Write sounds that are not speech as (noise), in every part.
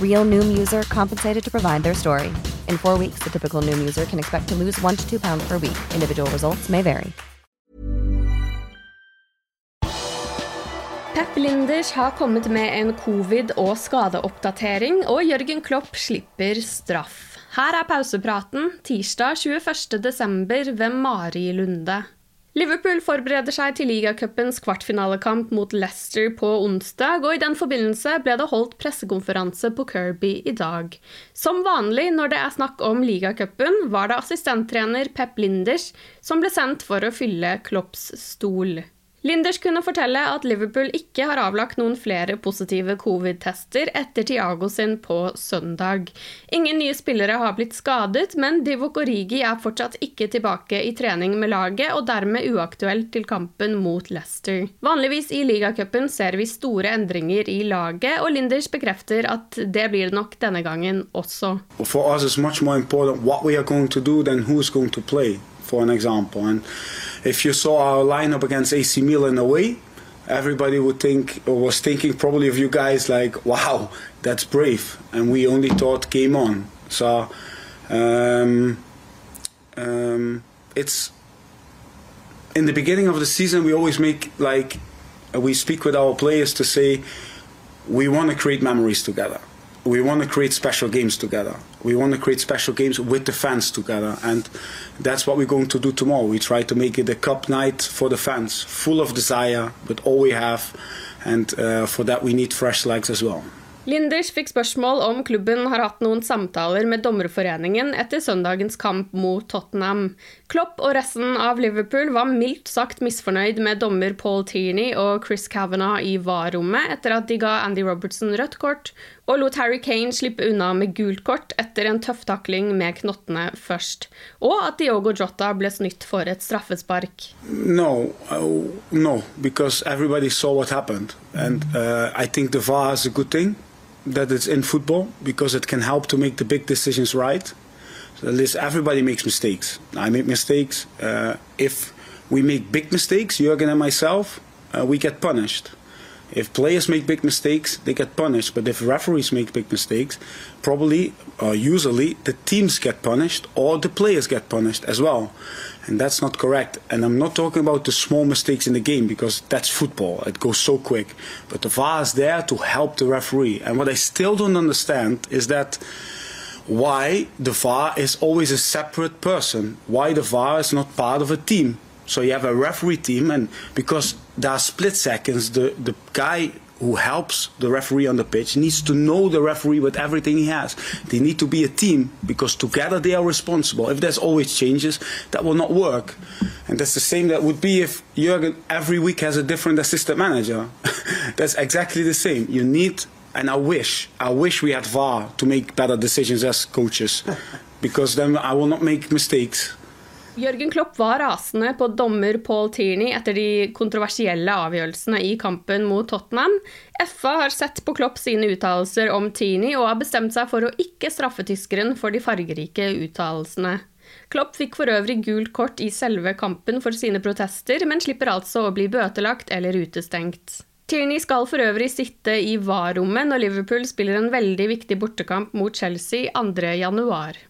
Real Noom user compensated to provide their story. In four weeks, the typical Noom user can expect to lose one to two pounds per week. Individual results may vary. Pep Linders har kommet med en covid- og skadeoppdatering, og Jørgen Klopp slipper straff. Her er pausepraten tirsdag 21.12. ved Mari Lunde. Liverpool forbereder seg til ligacupens kvartfinalekamp mot Leicester på onsdag, og i den forbindelse ble det holdt pressekonferanse på Kirby i dag. Som vanlig når det er snakk om ligacupen, var det assistenttrener Pep Linders som ble sendt for å fylle Klopps stol. Linders kunne fortelle at Liverpool ikke har avlagt noen flere positive covid-tester etter Tiago sin på søndag. Ingen nye spillere har blitt skadet, men Divok Origi er fortsatt ikke tilbake i trening med laget, og dermed uaktuelt til kampen mot Leicester. Vanligvis i ligacupen ser vi store endringer i laget, og Linders bekrefter at det blir det nok denne gangen også. For oss er det mye viktigere hva vi skal gjøre, enn hvem som skal spille, for. And if you saw our lineup against AC Milan away, everybody would think or was thinking probably of you guys like, wow, that's brave. And we only thought game on. So um, um, it's in the beginning of the season we always make like we speak with our players to say we want to create memories together we want to create special games together. We want to create special games with the fans together, and that's what we're going to do tomorrow. We try to make it a cup night for the fans, full of desire, but all we have, and uh, for that we need fresh legs as well. Linders fikk spørsmål om klubben har hatt noen samtaler med Dommerforeningen etter søndagens kamp mot Tottenham. Klopp og resten av Liverpool var mildt sagt misfornøyd med dommer Paul Tierney og Chris Kavanagh i VAR-rommet etter at de ga Andy Robertson rødt kort og lot Harry Kane slippe unna med gult kort etter en tøff takling med knottene først, og at Diogo Jota ble snytt for et straffespark. No, uh, no, because everybody saw what happened, and uh, I think the VAR is a good thing. that it's in football because it can help to make the big decisions right. Least everybody makes mistakes. I make mistakes. Uh, if we make big mistakes, Jurgen and myself, uh, we get punished. If players make big mistakes, they get punished. But if referees make big mistakes, probably or usually the teams get punished or the players get punished as well. And that's not correct. And I'm not talking about the small mistakes in the game because that's football. It goes so quick. But the VAR is there to help the referee. And what I still don't understand is that why the VAR is always a separate person. Why the VAR is not part of a team. So you have a referee team, and because there are split seconds, the, the guy who helps the referee on the pitch needs to know the referee with everything he has. They need to be a team because together they are responsible. If there's always changes, that will not work. And that's the same that would be if Jurgen every week has a different assistant manager. (laughs) that's exactly the same. You need, and I wish, I wish we had VAR to make better decisions as coaches (laughs) because then I will not make mistakes. Jørgen Klopp var rasende på dommer Paul Tierney etter de kontroversielle avgjørelsene i kampen mot Tottenham. FA har sett på Klopp sine uttalelser om Tierney og har bestemt seg for å ikke straffe tyskeren for de fargerike uttalelsene. Klopp fikk for øvrig gult kort i selve kampen for sine protester, men slipper altså å bli bøtelagt eller utestengt. Tierney skal for øvrig sitte i VAR-rommet når Liverpool spiller en veldig viktig bortekamp mot Chelsea 2.1.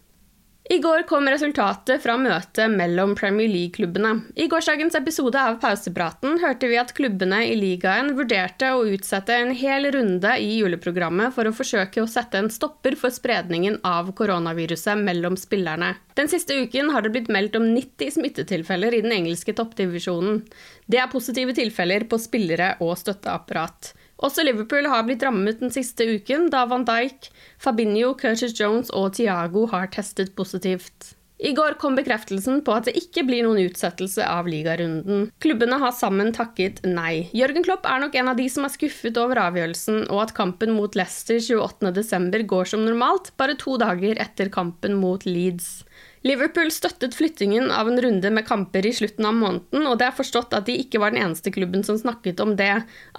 I går kom resultatet fra møtet mellom Premier League-klubbene. I gårsdagens episode av Pausepraten hørte vi at klubbene i ligaen vurderte å utsette en hel runde i juleprogrammet for å forsøke å sette en stopper for spredningen av koronaviruset mellom spillerne. Den siste uken har det blitt meldt om 90 smittetilfeller i den engelske toppdivisjonen. Det er positive tilfeller på spillere og støtteapparat. Også Liverpool har blitt rammet den siste uken, da van Dijk, Fabinho, Curtis Jones og Tiago har testet positivt. I går kom bekreftelsen på at det ikke blir noen utsettelse av ligarunden. Klubbene har sammen takket nei. Jørgen Klopp er nok en av de som er skuffet over avgjørelsen, og at kampen mot Leicester 28.12. går som normalt, bare to dager etter kampen mot Leeds. Liverpool støttet flyttingen av en runde med kamper i slutten av måneden, og det er forstått at de ikke var den eneste klubben som snakket om det.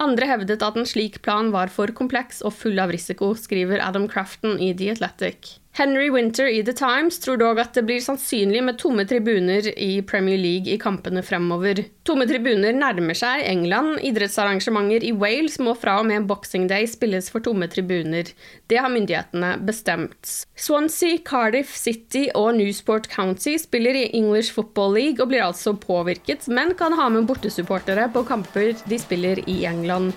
Andre hevdet at en slik plan var for kompleks og full av risiko, skriver Adam Crafton i The Athletic. Henry Winter i The Times tror dog at det blir sannsynlig med tomme tribuner i Premier League i kampene fremover. Tomme tribuner nærmer seg England. Idrettsarrangementer i Wales må fra og med Boxing Day spilles for tomme tribuner. Det har myndighetene bestemt. Swansea, Cardiff City og Newsport County spiller i English Football League og blir altså påvirket, men kan ha med bortesupportere på kamper de spiller i England.